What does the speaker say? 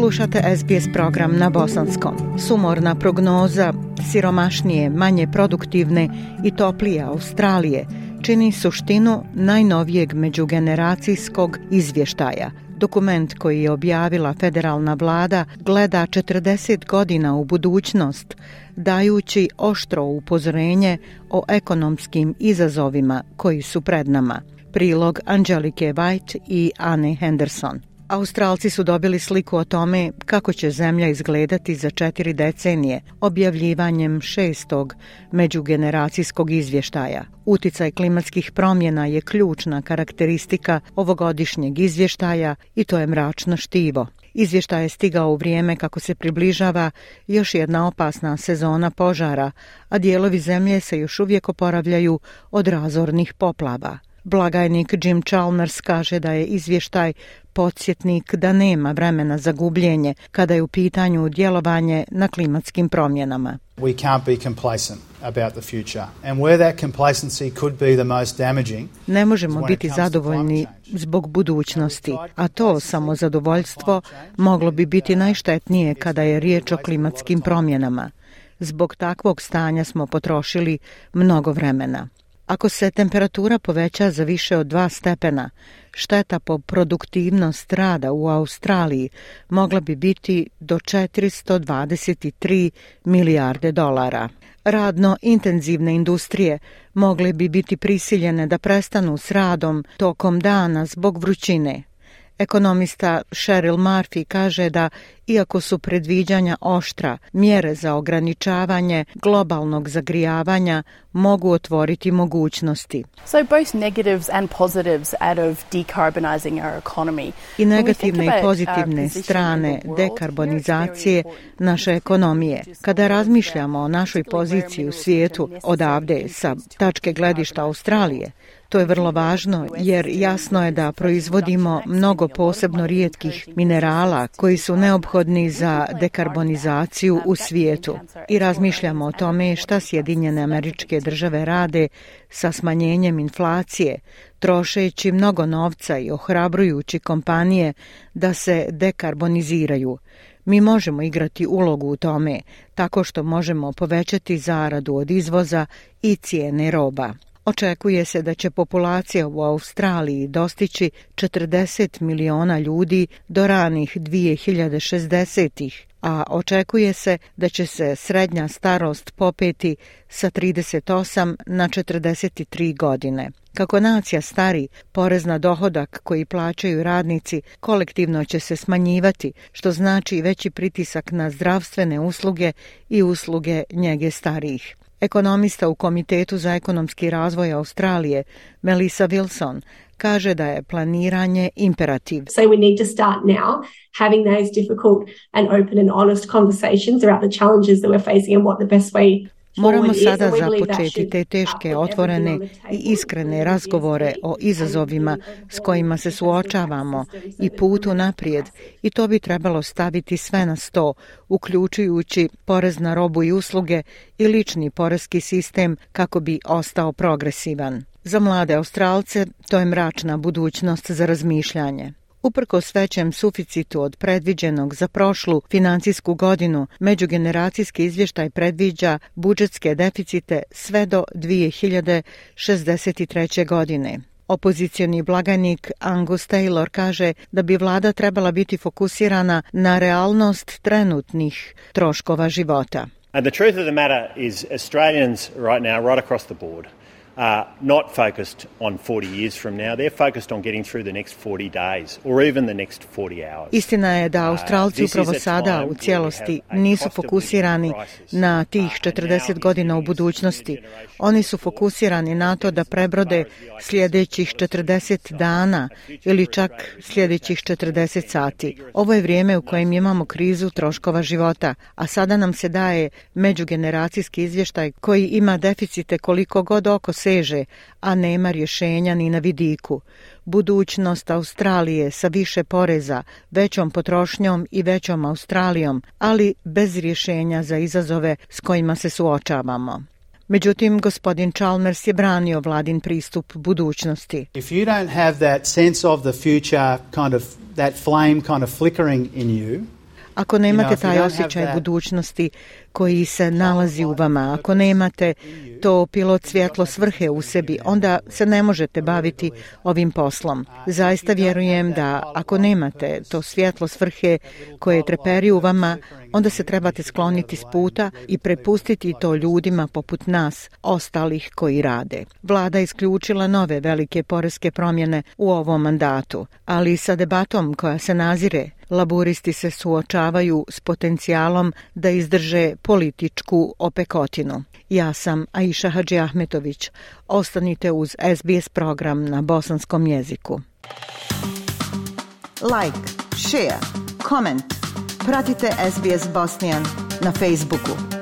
Slušate SBS program na bosanskom. Sumorna prognoza siromašnije, manje produktivne i toplije Australije čini suštinu najnovijeg međugeneracijskog izvještaja. Dokument koji je objavila federalna vlada gleda 40 godina u budućnost, dajući oštro upozorenje o ekonomskim izazovima koji su pred nama. Prilog Anđelike White i Anne Henderson. Australci su dobili sliku o tome kako će zemlja izgledati za četiri decenije objavljivanjem šestog međugeneracijskog izvještaja. Uticaj klimatskih promjena je ključna karakteristika ovogodišnjeg izvještaja i to je mračno štivo. Izvještaj je stigao u vrijeme kako se približava još jedna opasna sezona požara, a dijelovi zemlje se još uvijek oporavljaju od razornih poplava. Blagajnik Jim Chalmers kaže da je izvještaj podsjetnik da nema vremena za gubljenje kada je u pitanju djelovanje na klimatskim promjenama. We can't be complacent about the future and where that complacency could be the most damaging. Ne možemo biti zadovoljni zbog budućnosti, a to samo zadovoljstvo moglo bi biti najštetnije kada je riječ o klimatskim promjenama. Zbog takvog stanja smo potrošili mnogo vremena. Ako se temperatura poveća za više od 2 stepena, šteta po produktivnost rada u Australiji mogla bi biti do 423 milijarde dolara. Radno intenzivne industrije mogle bi biti prisiljene da prestanu s radom tokom dana zbog vrućine, Ekonomista Cheryl Murphy kaže da, iako su predviđanja oštra, mjere za ograničavanje globalnog zagrijavanja mogu otvoriti mogućnosti. So both negatives and positives out of decarbonizing our economy. I negativne i pozitivne strane dekarbonizacije naše ekonomije. Kada razmišljamo o našoj poziciji u svijetu odavde sa tačke gledišta Australije, To je vrlo važno jer jasno je da proizvodimo mnogo posebno rijetkih minerala koji su neophodni za dekarbonizaciju u svijetu. I razmišljamo o tome šta Sjedinjene američke države rade sa smanjenjem inflacije, trošeći mnogo novca i ohrabrujući kompanije da se dekarboniziraju. Mi možemo igrati ulogu u tome tako što možemo povećati zaradu od izvoza i cijene roba. Očekuje se da će populacija u Australiji dostići 40 miliona ljudi do ranih 2060-ih, a očekuje se da će se srednja starost popeti sa 38 na 43 godine. Kako nacija stari, porez na dohodak koji plaćaju radnici kolektivno će se smanjivati, što znači veći pritisak na zdravstvene usluge i usluge njege starijih. Ekonomista u Komitetu za ekonomski razvoj Australije, Melissa Wilson, kaže da je planiranje imperativ. So we need to start now having those difficult and open and honest conversations about the challenges that we're facing and what the best way Moramo sada započeti te teške, otvorene i iskrene razgovore o izazovima s kojima se suočavamo i putu naprijed i to bi trebalo staviti sve na sto, uključujući porez na robu i usluge i lični porezki sistem kako bi ostao progresivan. Za mlade Australce to je mračna budućnost za razmišljanje. Uprko svećem suficitu od predviđenog za prošlu financijsku godinu, međugeneracijski izvještaj predviđa budžetske deficite sve do 2063. godine. Opozicioni blaganik Angus Taylor kaže da bi vlada trebala biti fokusirana na realnost trenutnih troškova života. And the truth of the matter is Australians right now, right across the board, are not focused on 40 years from now. They're focused on getting through the next 40 days or even the next 40 hours. Istina je da uh, Australci upravo sada u cijelosti nisu fokusirani na tih 40 godina u budućnosti. Oni su fokusirani na to da prebrode sljedećih 40 dana ili čak sljedećih 40 sati. Ovo je vrijeme u kojem imamo krizu troškova života, a sada nam se daje međugeneracijski izvještaj koji ima deficite koliko god oko seže, a nema rješenja ni na vidiku. Budućnost Australije sa više poreza, većom potrošnjom i većom Australijom, ali bez rješenja za izazove s kojima se suočavamo. Međutim, gospodin Chalmers je branio vladin pristup budućnosti. If you don't have that sense of the future, kind of that flame kind of flickering in you, Ako nemate taj osjećaj budućnosti koji se nalazi u vama, ako nemate to pilot svjetlo svrhe u sebi, onda se ne možete baviti ovim poslom. Zaista vjerujem da ako nemate to svjetlo svrhe koje treperi u vama, onda se trebate skloniti s puta i prepustiti to ljudima poput nas, ostalih koji rade. Vlada isključila nove velike poreske promjene u ovom mandatu, ali sa debatom koja se nazire, laburisti se suočavaju s potencijalom da izdrže političku opekotinu. Ja sam Aisha Hadži Ahmetović. Ostanite uz SBS program na bosanskom jeziku. Like, share, comment. Pratite SBS Bosnian na Facebooku.